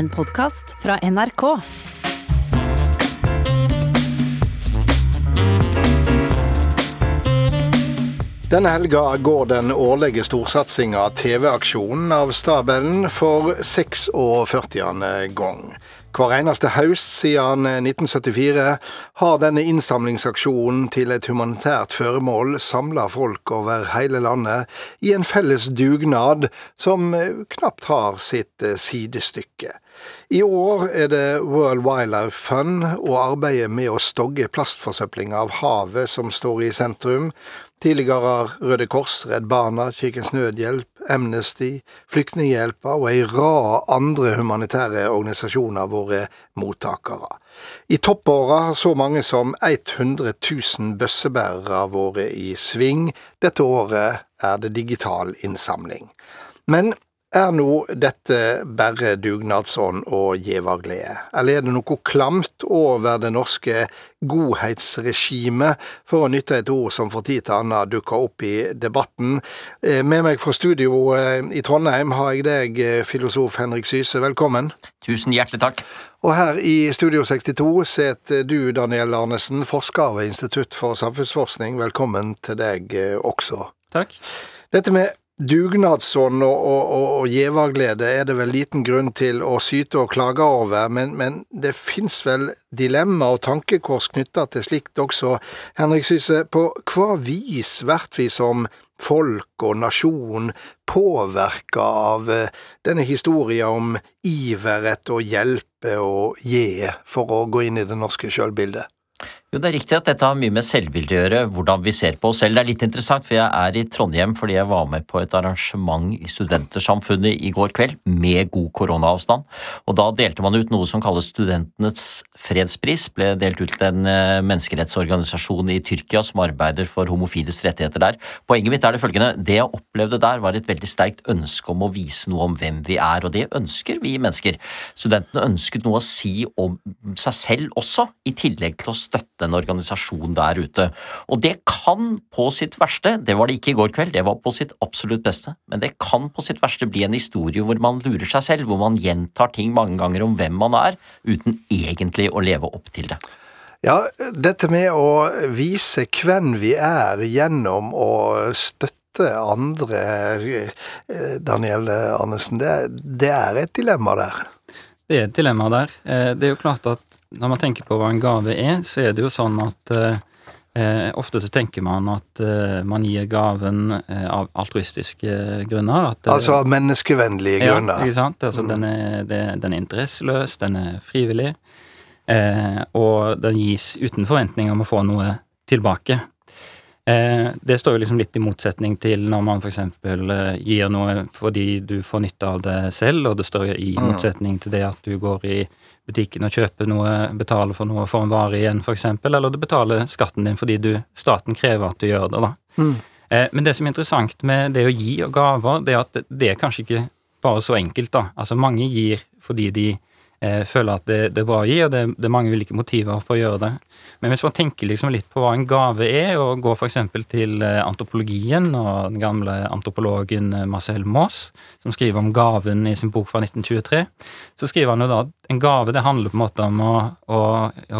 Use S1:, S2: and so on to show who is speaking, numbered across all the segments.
S1: En podkast fra NRK.
S2: Denne helga går den årlige storsatsinga TV-aksjonen av stabelen for 46. gang. Hver eneste høst siden 1974 har denne innsamlingsaksjonen til et humanitært føremål samla folk over hele landet i en felles dugnad som knapt har sitt sidestykke. I år er det World Wildlife Fund og arbeidet med å stogge plastforsøplinga av havet som står i sentrum. Tidligere har Røde Kors, Redd Barna, Kirkens Nødhjelp, Amnesty, Flyktninghjelpa og ei rad andre humanitære organisasjoner vært mottakere. I toppåra har så mange som 100 000 bøssebærere vært i sving. Dette året er det digital innsamling. Men er nå dette bare dugnadsånd og gjeverglede, eller er det noe klamt over det norske godhetsregimet, for å nytte et ord som for tid til annen dukker opp i debatten? Eh, med meg fra studio eh, i Trondheim har jeg deg, eh, filosof Henrik Syse, velkommen.
S3: Tusen hjertelig takk.
S2: Og her i Studio 62 sitter du, Daniel Arnesen, forsker ved Institutt for samfunnsforskning. Velkommen til deg også.
S4: Takk.
S2: Dette med Dugnadsånd og, og, og gjeverglede er det vel liten grunn til å syte og klage over, men, men det fins vel dilemma og tankekors knytta til slikt også. Henrik Syse, på hva vis blir vi som folk og nasjon påvirka av eh, denne historien om iver etter å hjelpe og gi for å gå inn i det norske sjølbildet?
S3: Jo, Det er riktig at dette har mye med selvbildet å gjøre, hvordan vi ser på oss selv. Det er litt interessant, for jeg er i Trondheim fordi jeg var med på et arrangement i Studentersamfunnet i går kveld med god koronaavstand. Og Da delte man ut noe som kalles Studentenes fredspris. ble delt ut til en eh, menneskerettsorganisasjon i Tyrkia som arbeider for homofiles rettigheter der. Poenget mitt er det følgende. Det jeg opplevde der, var et veldig sterkt ønske om å vise noe om hvem vi er, og det ønsker vi mennesker. Studentene ønsket noe å si om seg selv også, i tillegg til å støtte en organisasjon der ute. Og det kan på sitt verste, det var det ikke i går kveld, det var på sitt absolutt beste, men det kan på sitt verste bli en historie hvor man lurer seg selv, hvor man gjentar ting mange ganger om hvem man er, uten egentlig å leve opp til det.
S2: Ja, dette med å vise hvem vi er gjennom å støtte andre, eh, Daniel Andersen, det, det er et dilemma der.
S4: Det er et dilemma der. Eh, det er jo klart at når man tenker på hva en gave er, så er det jo sånn at eh, eh, ofte så tenker man at eh, man gir gaven eh, av altruistiske grunner. At,
S2: altså av menneskevennlige grunner.
S4: Ja, ikke sant. Altså, mm. den, er, det, den, er, interesseløs, den er frivillig, eh, og den gis uten forventning om å få noe tilbake. Eh, det står jo liksom litt i motsetning til når man f.eks. gir noe fordi du får nytte av det selv, og det står i mm. motsetning til det at du går i butikken og kjøper noe, betaler for noe for en vare igjen, f.eks., eller du betaler skatten din fordi du, staten krever at du gjør det. da. Mm. Eh, men det som er interessant med det å gi og gaver, det er at det er kanskje ikke bare så enkelt. da. Altså Mange gir fordi de føler at det, det, er bra å gi, og det, det, er mange ulike motiver for å gjøre det. Men hvis man tenker liksom litt på hva en gave er, og går f.eks. til eh, antropologien og den gamle antropologen eh, Marcel Moss, som skriver om gaven i sin bok fra 1923, så skriver han jo da at en gave det handler på en måte om å, å,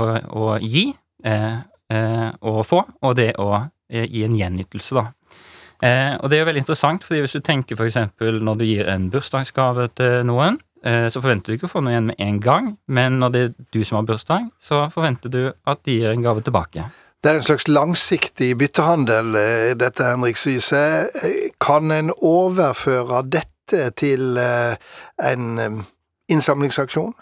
S4: å, å gi eh, eh, og få, og det å eh, gi en gjenytelse, da. Eh, og det er jo veldig interessant, fordi hvis du tenker f.eks. når du gir en bursdagsgave til noen, Eh, så forventer du ikke å få noe igjen med en gang, men når det er du som har bursdag, så forventer du at de gir en gave tilbake.
S2: Det er en slags langsiktig byttehandel, eh, dette, Henrik. Eh, kan en overføre dette til en innsamlingsaksjon?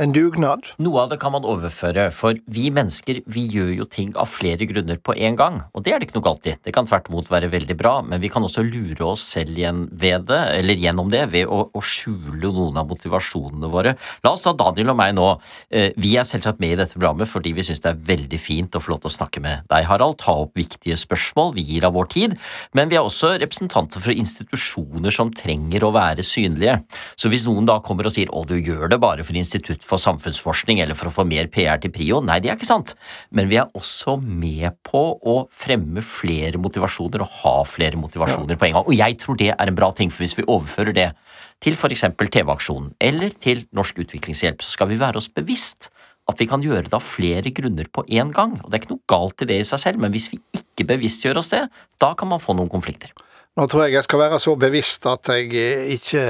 S2: En dugnad?
S3: Noe av det kan man overføre, for vi mennesker vi gjør jo ting av flere grunner på en gang. Og det er det ikke noe galt i. Det kan tvert imot være veldig bra, men vi kan også lure oss selv igjen ved det, eller gjennom det, ved å, å skjule noen av motivasjonene våre. La oss ta Daniel og meg nå. Eh, vi er selvsagt med i dette programmet fordi vi syns det er veldig fint lov til å snakke med deg, Harald, ta opp viktige spørsmål, vi gir av vår tid, men vi er også representanter for institusjoner som trenger å være synlige. Så hvis noen da kommer og sier å, du gjør det bare for Institutt for samfunnsforskning eller for å få mer PR til Prio. Nei, det er ikke sant. Men vi er også med på å fremme flere motivasjoner og ha flere motivasjoner ja. på en gang. Og jeg tror det er en bra ting, for hvis vi overfører det til f.eks. TV-aksjonen eller til Norsk utviklingshjelp, så skal vi være oss bevisst at vi kan gjøre det av flere grunner på én gang. Og Det er ikke noe galt i det i seg selv, men hvis vi ikke bevisstgjør oss det, da kan man få noen konflikter.
S2: Nå tror jeg jeg skal være så bevisst at jeg ikke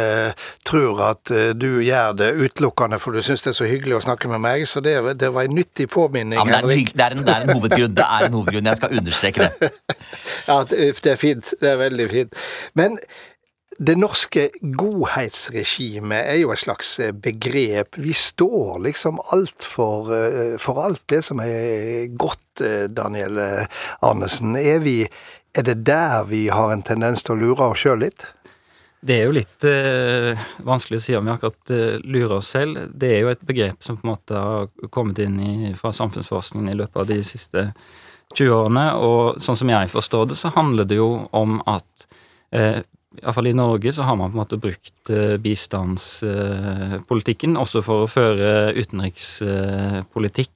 S2: tror at eh, du gjør det utelukkende for du syns det er så hyggelig å snakke med meg, så det, det var en nyttig påminning.
S3: Ja, men det er, en, det, er en, det er en hovedgrunn. Det er en hovedgrunn. Jeg skal understreke det.
S2: ja, det er fint. Det er veldig fint. Men det norske godhetsregimet er jo et slags eh, begrep. Vi står liksom alt for, eh, for alt det som er godt, eh, Daniel Arnesen. Er, vi, er det der vi har en tendens til å lure oss sjøl litt?
S4: Det er jo litt eh, vanskelig å si om vi akkurat eh, lurer oss selv. Det er jo et begrep som på en måte har kommet inn i, fra samfunnsforskningen i løpet av de siste 20 årene. Og sånn som jeg forstår det, så handler det jo om at eh, Iallfall i Norge så har man på en måte brukt eh, bistandspolitikken også for å føre utenrikspolitikk.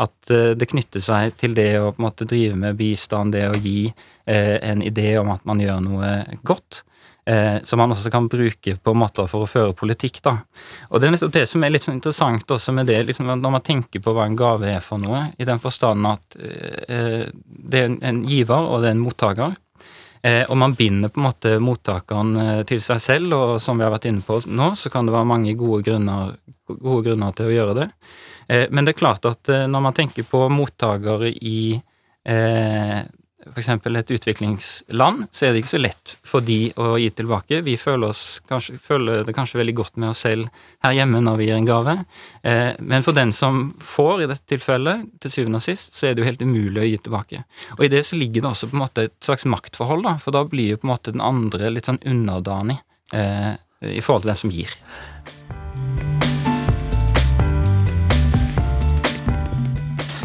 S4: At eh, det knytter seg til det å på en måte drive med bistand, det å gi eh, en idé om at man gjør noe godt. Som man også kan bruke på måter for å føre politikk. da. Og Det er nettopp det som er litt sånn interessant også med det, liksom, når man tenker på hva en gave er for noe, i den forstand at det er en giver og det er en mottaker. Eh, og man binder på en måte mottakeren eh, til seg selv, og som vi har vært inne på nå, så kan det være mange gode grunner, gode grunner til å gjøre det. Eh, men det er klart at når man tenker på mottakere i f.eks. et utviklingsland, så er det ikke så lett for de å gi tilbake. Vi føler, kanskje, føler, det kanskje veldig godt med oss selv her hjemme når vi gir en gave. Eh, men for den som får, i dette tilfellet, til syvende og sist, så er det jo helt umulig å gi tilbake. Og i det så ligger det også på en måte et slags maktforhold, da, for da blir jo på en måte den andre litt sånn underdanig eh, i forhold til den som gir.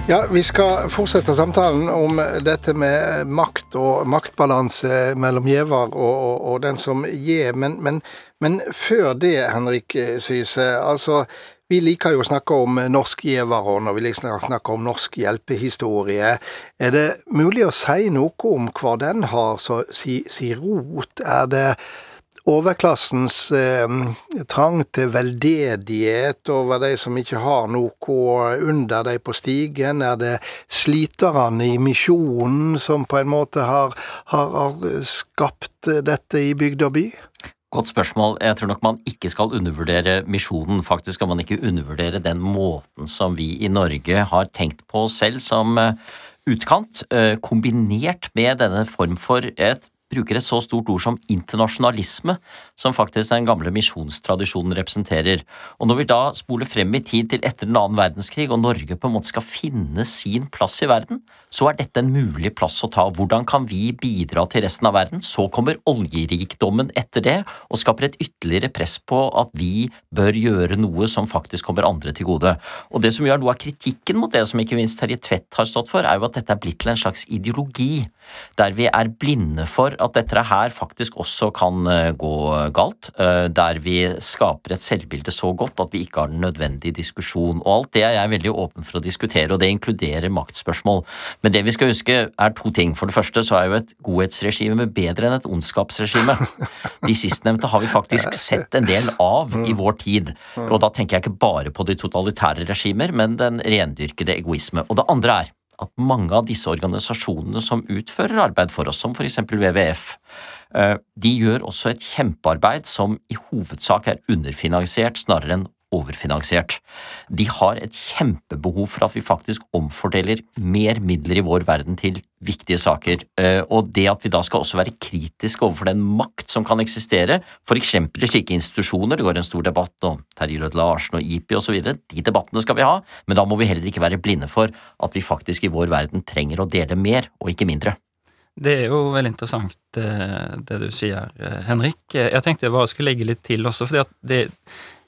S2: Ja, Vi skal fortsette samtalen om dette med makt og maktbalanse mellom gjevar og, og, og, den som gir. Men, men, men, før det, Henrik Syse. altså vi liker jo å snakke om norsk giverånd, og vi liker å snakke om norsk hjelpehistorie. Er det mulig å si noe om hva den har så si rot? Er det overklassens eh, trang til veldedighet over de som ikke har noe under de på stigen? Er det sliterne i misjonen som på en måte har, har, har skapt dette i bygd og by?
S3: Godt spørsmål. Jeg tror nok man ikke skal undervurdere misjonen. Faktisk skal man ikke undervurdere den måten som vi i Norge har tenkt på selv som eh, utkant, eh, kombinert med denne form for et bruker et så stort ord som internasjonalisme, som faktisk den gamle misjonstradisjonen representerer. Og når vi da spoler frem i tid til etter den annen verdenskrig, og Norge på en måte skal finne sin plass i verden, så er dette en mulig plass å ta. Hvordan kan vi bidra til resten av verden? Så kommer oljerikdommen etter det, og skaper et ytterligere press på at vi bør gjøre noe som faktisk kommer andre til gode. Og det som gjør noe av kritikken mot det som ikke minst Terje Tvedt har stått for, er jo at dette er blitt til en slags ideologi, der vi er blinde for at dette her faktisk også kan eh, gå galt, eh, der vi skaper et selvbilde så godt at vi ikke har den nødvendige diskusjon. Og alt det er jeg veldig åpen for å diskutere, og det inkluderer maktspørsmål. Men det vi skal huske er to ting. For det første så er jo et godhetsregime bedre enn et ondskapsregime. De sistnevnte har vi faktisk sett en del av i vår tid. Og da tenker jeg ikke bare på de totalitære regimer, men den rendyrkede egoisme. Og det andre er at mange av disse organisasjonene som utfører arbeid for oss, som for eksempel WWF, eh, de gjør også et kjempearbeid som i hovedsak er underfinansiert snarere enn overfinansiert. De har et kjempebehov for at vi faktisk omfordeler mer midler i vår verden til viktige saker, eh, og det at vi da skal også være kritiske overfor den makt som kan eksistere, f.eks. i slike institusjoner, det går en stor debatt om Terje Rød Larsen og IPI osv., de debattene skal vi ha, men da må vi heller ikke være blinde for at vi faktisk i vår verden trenger å dele mer og ikke mindre.
S4: Det er jo veldig interessant eh, det du sier, eh, Henrik. Jeg tenkte jeg bare skulle legge litt til også, fordi at det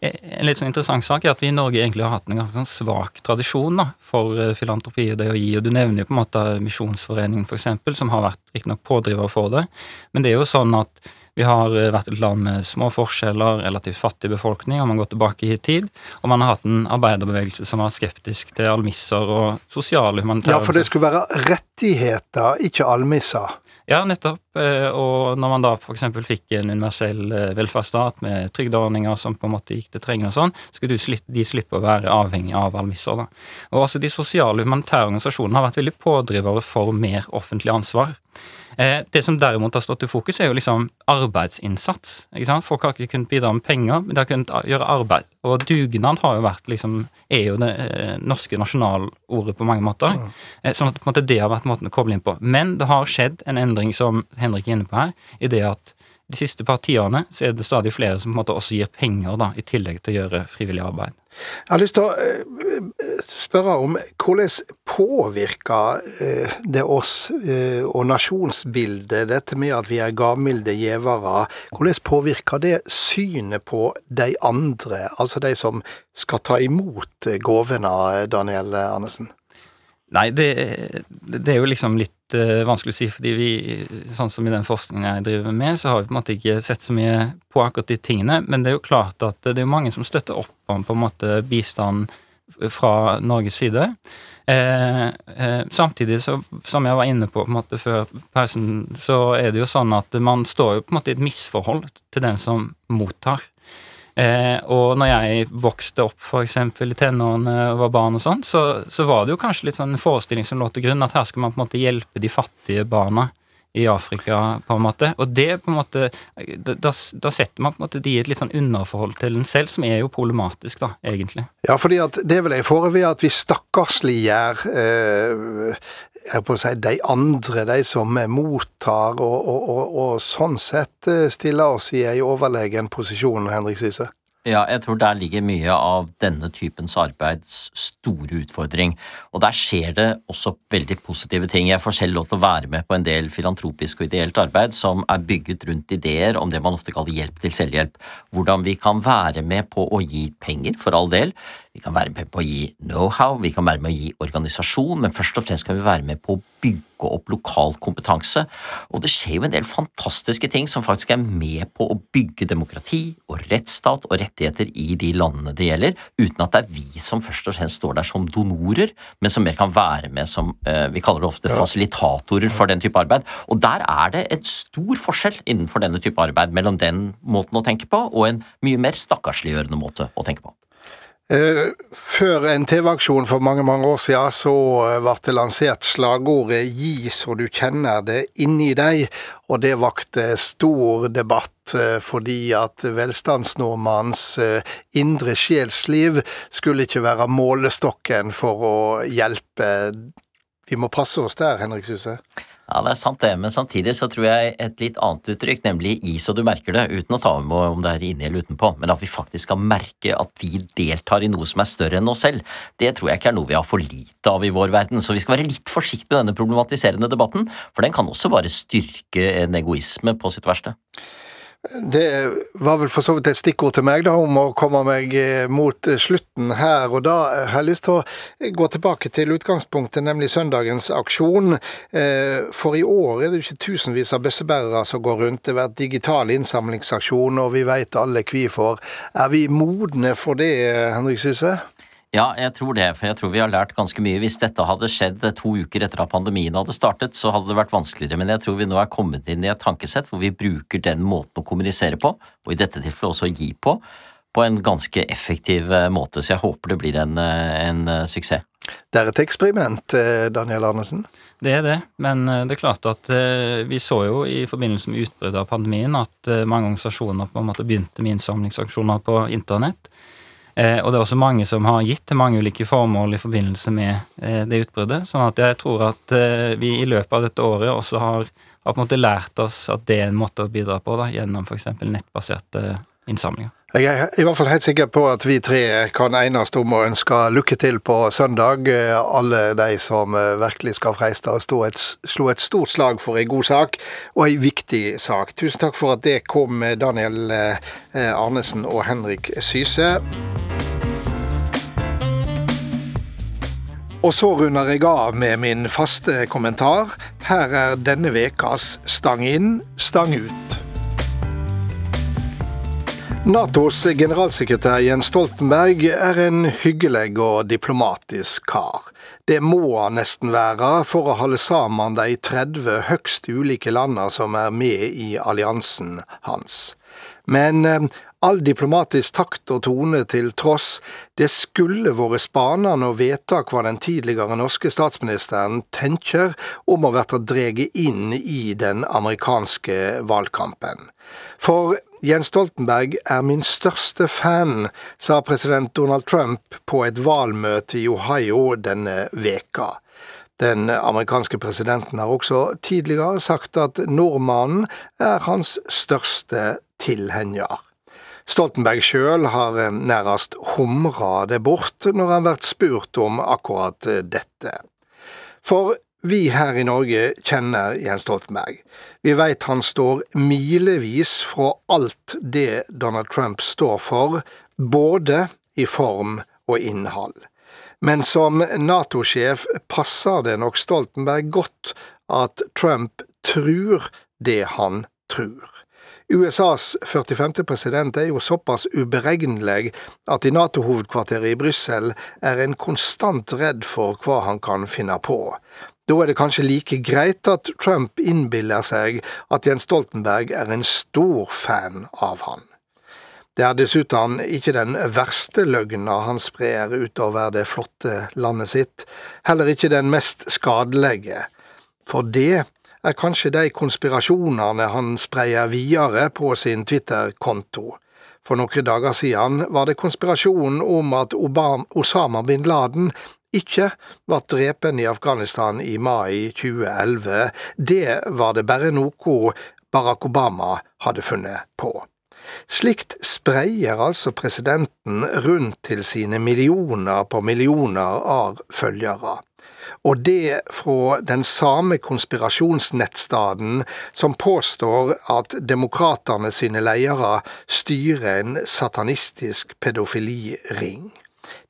S4: en litt sånn interessant sak er at vi i Norge egentlig har hatt en ganske sånn svak tradisjon da, for eh, filantropi og det å gi. og Du nevner jo på en måte Misjonsforeningen, f.eks., som har vært riktignok pådriver for det. Men det er jo sånn at Vi har eh, vært et land med små forskjeller, relativt fattig befolkning, om man går tilbake i tid. Og man har hatt en arbeiderbevegelse som var skeptisk til almisser og sosiale humanitære
S2: Ja, for det skulle være rettigheter, ikke almisser.
S4: Ja, nettopp. Eh, og når man da f.eks. fikk en universell eh, velferdsstat med trygdeordninger som på en måte gikk til trengende og sånn, skulle de slippe å være avhengig av almisser. da. Og også de sosiale humanitære organisasjonene har vært veldig pådrivere for mer offentlig ansvar. Eh, det som derimot har stått i fokus, er jo liksom arbeidsinnsats. ikke sant? Folk har ikke kunnet bidra med penger, men de har kunnet gjøre arbeid. Og dugnad har jo vært liksom, er jo det eh, norske nasjonalordet på mange måter. Mm. Sånn at på en måte det har vært måten å koble inn på. Men det har skjedd en endring, som Henrik er inne på her, i det at de siste par tiårene så er det stadig flere som på en måte også gir penger, da, i tillegg til å gjøre frivillig arbeid.
S2: Jeg har lyst til å eh, spørre om hvordan påvirker eh, det oss eh, og nasjonsbildet, dette med at vi er gavmilde gjevere, hvordan påvirker det synet på de andre, altså de som skal ta imot gavene, Daniel Andersen?
S4: Nei, det, det, er jo liksom litt uh, vanskelig å si, fordi vi, sånn som i den forskningen jeg driver med, så har vi på en måte ikke sett så mye på akkurat de tingene, men det er jo klart at det er mange som støtter opp om på en måte bistand fra Norges side. Eh, eh, samtidig, så, som jeg var inne på på en måte før pausen, så er det jo sånn at man står jo på en måte i et misforhold til den som mottar. Eh, og når jeg vokste opp f.eks. i tenårene og var barn og sånn, så, så, var det jo kanskje litt sånn en forestilling som lå til grunn, at her skal man på en måte hjelpe de fattige barna i Afrika, på en måte. Og det på en måte Da, da setter man på en måte de i et litt sånn underforhold til en selv, som er jo problematisk, da, egentlig.
S2: Ja, fordi at det vil jeg fore ved at vi stakkarsliggjør eh, si, de andre, de som mottar, og, og, og, og sånn sett eh, stiller oss i en overlegen posisjon, Henrik Syse?
S3: Ja, jeg tror der ligger mye av denne typens arbeids store utfordring. Og der skjer det også veldig positive ting. Jeg får selv lov til å være med på en del filantropisk og ideelt arbeid som er bygget rundt ideer om det man ofte kaller hjelp til selvhjelp. Hvordan vi kan være med på å gi penger, for all del, vi kan være med på å gi know-how, vi kan være med å gi organisasjon, men først og fremst kan vi være med på å bygge opp lokal kompetanse. Og det skjer jo en del fantastiske ting som faktisk er med på å bygge demokrati og rettsstat og rettigheter i de landene det gjelder, uten at det er vi som først og fremst står der som donorer, men som mer kan være med som eh, vi kaller det ofte fasilitatorer for den type arbeid. Og der er det en stor forskjell innenfor denne type arbeid mellom den måten å tenke på og en mye mer stakkarsliggjørende måte å tenke på.
S2: Eh, før en TV-aksjon for mange mange år siden, så eh, ble det lansert slagordet 'Gi så du kjenner det inni deg', og det vakte stor debatt eh, fordi at velstandsnordmannens indre sjelsliv skulle ikke være målestokken for å hjelpe. Vi må passe oss der, Henrik Suse?
S3: Ja, det er sant det, men samtidig så tror jeg et litt annet uttrykk, nemlig i så du merker det, uten å ta med om det er inni eller utenpå, men at vi faktisk skal merke at vi deltar i noe som er større enn oss selv, det tror jeg ikke er noe vi har for lite av i vår verden, så vi skal være litt forsiktige med denne problematiserende debatten, for den kan også bare styrke en egoisme på sitt verste.
S2: Det var vel for så vidt et stikkord til meg da, om å komme meg eh, mot eh, slutten her. Og da har jeg lyst til å gå tilbake til utgangspunktet, nemlig søndagens aksjon. Eh, for i år er det ikke tusenvis av bøssebærere som går rundt. Det har vært digital innsamlingsaksjon, og vi veit alle hvorfor. Er vi modne for det, Henrik Syse?
S3: Ja, jeg tror det, for jeg tror vi har lært ganske mye. Hvis dette hadde skjedd to uker etter at pandemien hadde startet, så hadde det vært vanskeligere, men jeg tror vi nå er kommet inn i et tankesett hvor vi bruker den måten å kommunisere på, og i dette tilfellet også gi på, på en ganske effektiv eh, måte. Så jeg håper det blir en, eh, en eh, suksess.
S2: Det er et eksperiment, Daniel Arnesen?
S4: Det er det, men det er klart at vi så jo i forbindelse med utbruddet av pandemien at mange organisasjoner på en måte begynte med innsamlingsaksjoner på internett. Eh, og det er også mange som har gitt til mange ulike formål i forbindelse med eh, det utbruddet. sånn at jeg tror at eh, vi i løpet av dette året også har, har, lært oss at det er en måte å bidra på, da, gjennom f.eks. nettbaserte innsamlinger.
S2: Jeg er i hvert fall helt sikker på at vi tre kan enes om å ønske lykke til på søndag. Alle de som virkelig skal freiste et, slå et stort slag for en god sak, og en viktig sak. Tusen takk for at det kom, Daniel Arnesen og Henrik Syse. Og så runder jeg av med min faste kommentar. Her er denne vekas Stang inn, stang ut. Natos generalsekretær Jens Stoltenberg er en hyggelig og diplomatisk kar. Det må han nesten være for å holde sammen de 30 høgst ulike landene som er med i alliansen hans. Men eh, all diplomatisk takt og tone til tross, det skulle vært spanende å vite hva den tidligere norske statsministeren tenker om å bli dreget inn i den amerikanske valgkampen. For Jens Stoltenberg er min største fan, sa president Donald Trump på et valgmøte i Ohio denne veka. Den amerikanske presidenten har også tidligere sagt at nordmannen er hans største tilhenger. Stoltenberg sjøl har nærmest humra det bort når han blir spurt om akkurat dette. For vi her i Norge kjenner Jens Stoltenberg. Vi veit han står milevis fra alt det Donald Trump står for, både i form og innhold. Men som Nato-sjef passer det nok Stoltenberg godt at Trump tror det han tror. USAs 45. president er jo såpass uberegnelig at i Nato-hovedkvarteret i Brussel er en konstant redd for hva han kan finne på. Da er det kanskje like greit at Trump innbiller seg at Jens Stoltenberg er en stor fan av han. Det er dessuten ikke den verste løgna han sprer utover det flotte landet sitt, heller ikke den mest skadelige, for det er kanskje de konspirasjonene han spreier videre på sin Twitter-konto. For noen dager siden var det konspirasjonen om at Osama bin Laden ikke ble drepen i Afghanistan i mai 2011, det var det bare noe Barack Obama hadde funnet på. Slikt spreier altså presidenten rundt til sine millioner på millioner av følgere. Og det fra den samme konspirasjonsnettstaden som påstår at demokratene sine ledere styrer en satanistisk pedofiliring.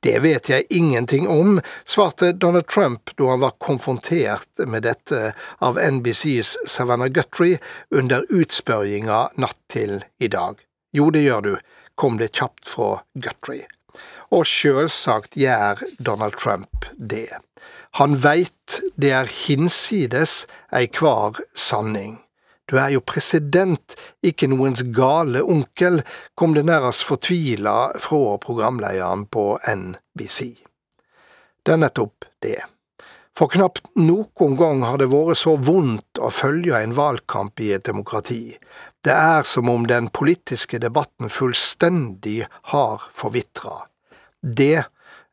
S2: Det vet jeg ingenting om, svarte Donald Trump da han var konfrontert med dette av NBCs Savannah Guthrie under utspørringa natt til i dag. Jo, det gjør du, kom det kjapt fra Guthrie. Og sjølsagt gjør Donald Trump det. Han veit det er hinsides ei kvar sanning. Du er jo president, ikke noens gale onkel, kom det nærmest fortvila fra programlederen på NBC. Det er nettopp det. For knapt noen gang har det vært så vondt å følge en valgkamp i et demokrati. Det er som om den politiske debatten fullstendig har forvitra. Det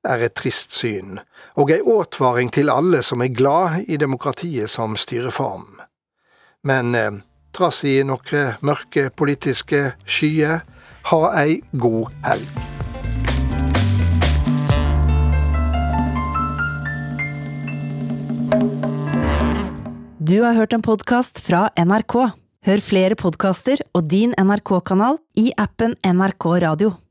S2: er et trist syn, og ei åtvaring til alle som er glad i demokratiet som styreform. Men eh, trass i noen mørke politiske skyer, ha ei god helg.
S1: Du har hørt en podkast fra NRK. Hør flere podkaster og din NRK-kanal i appen NRK Radio.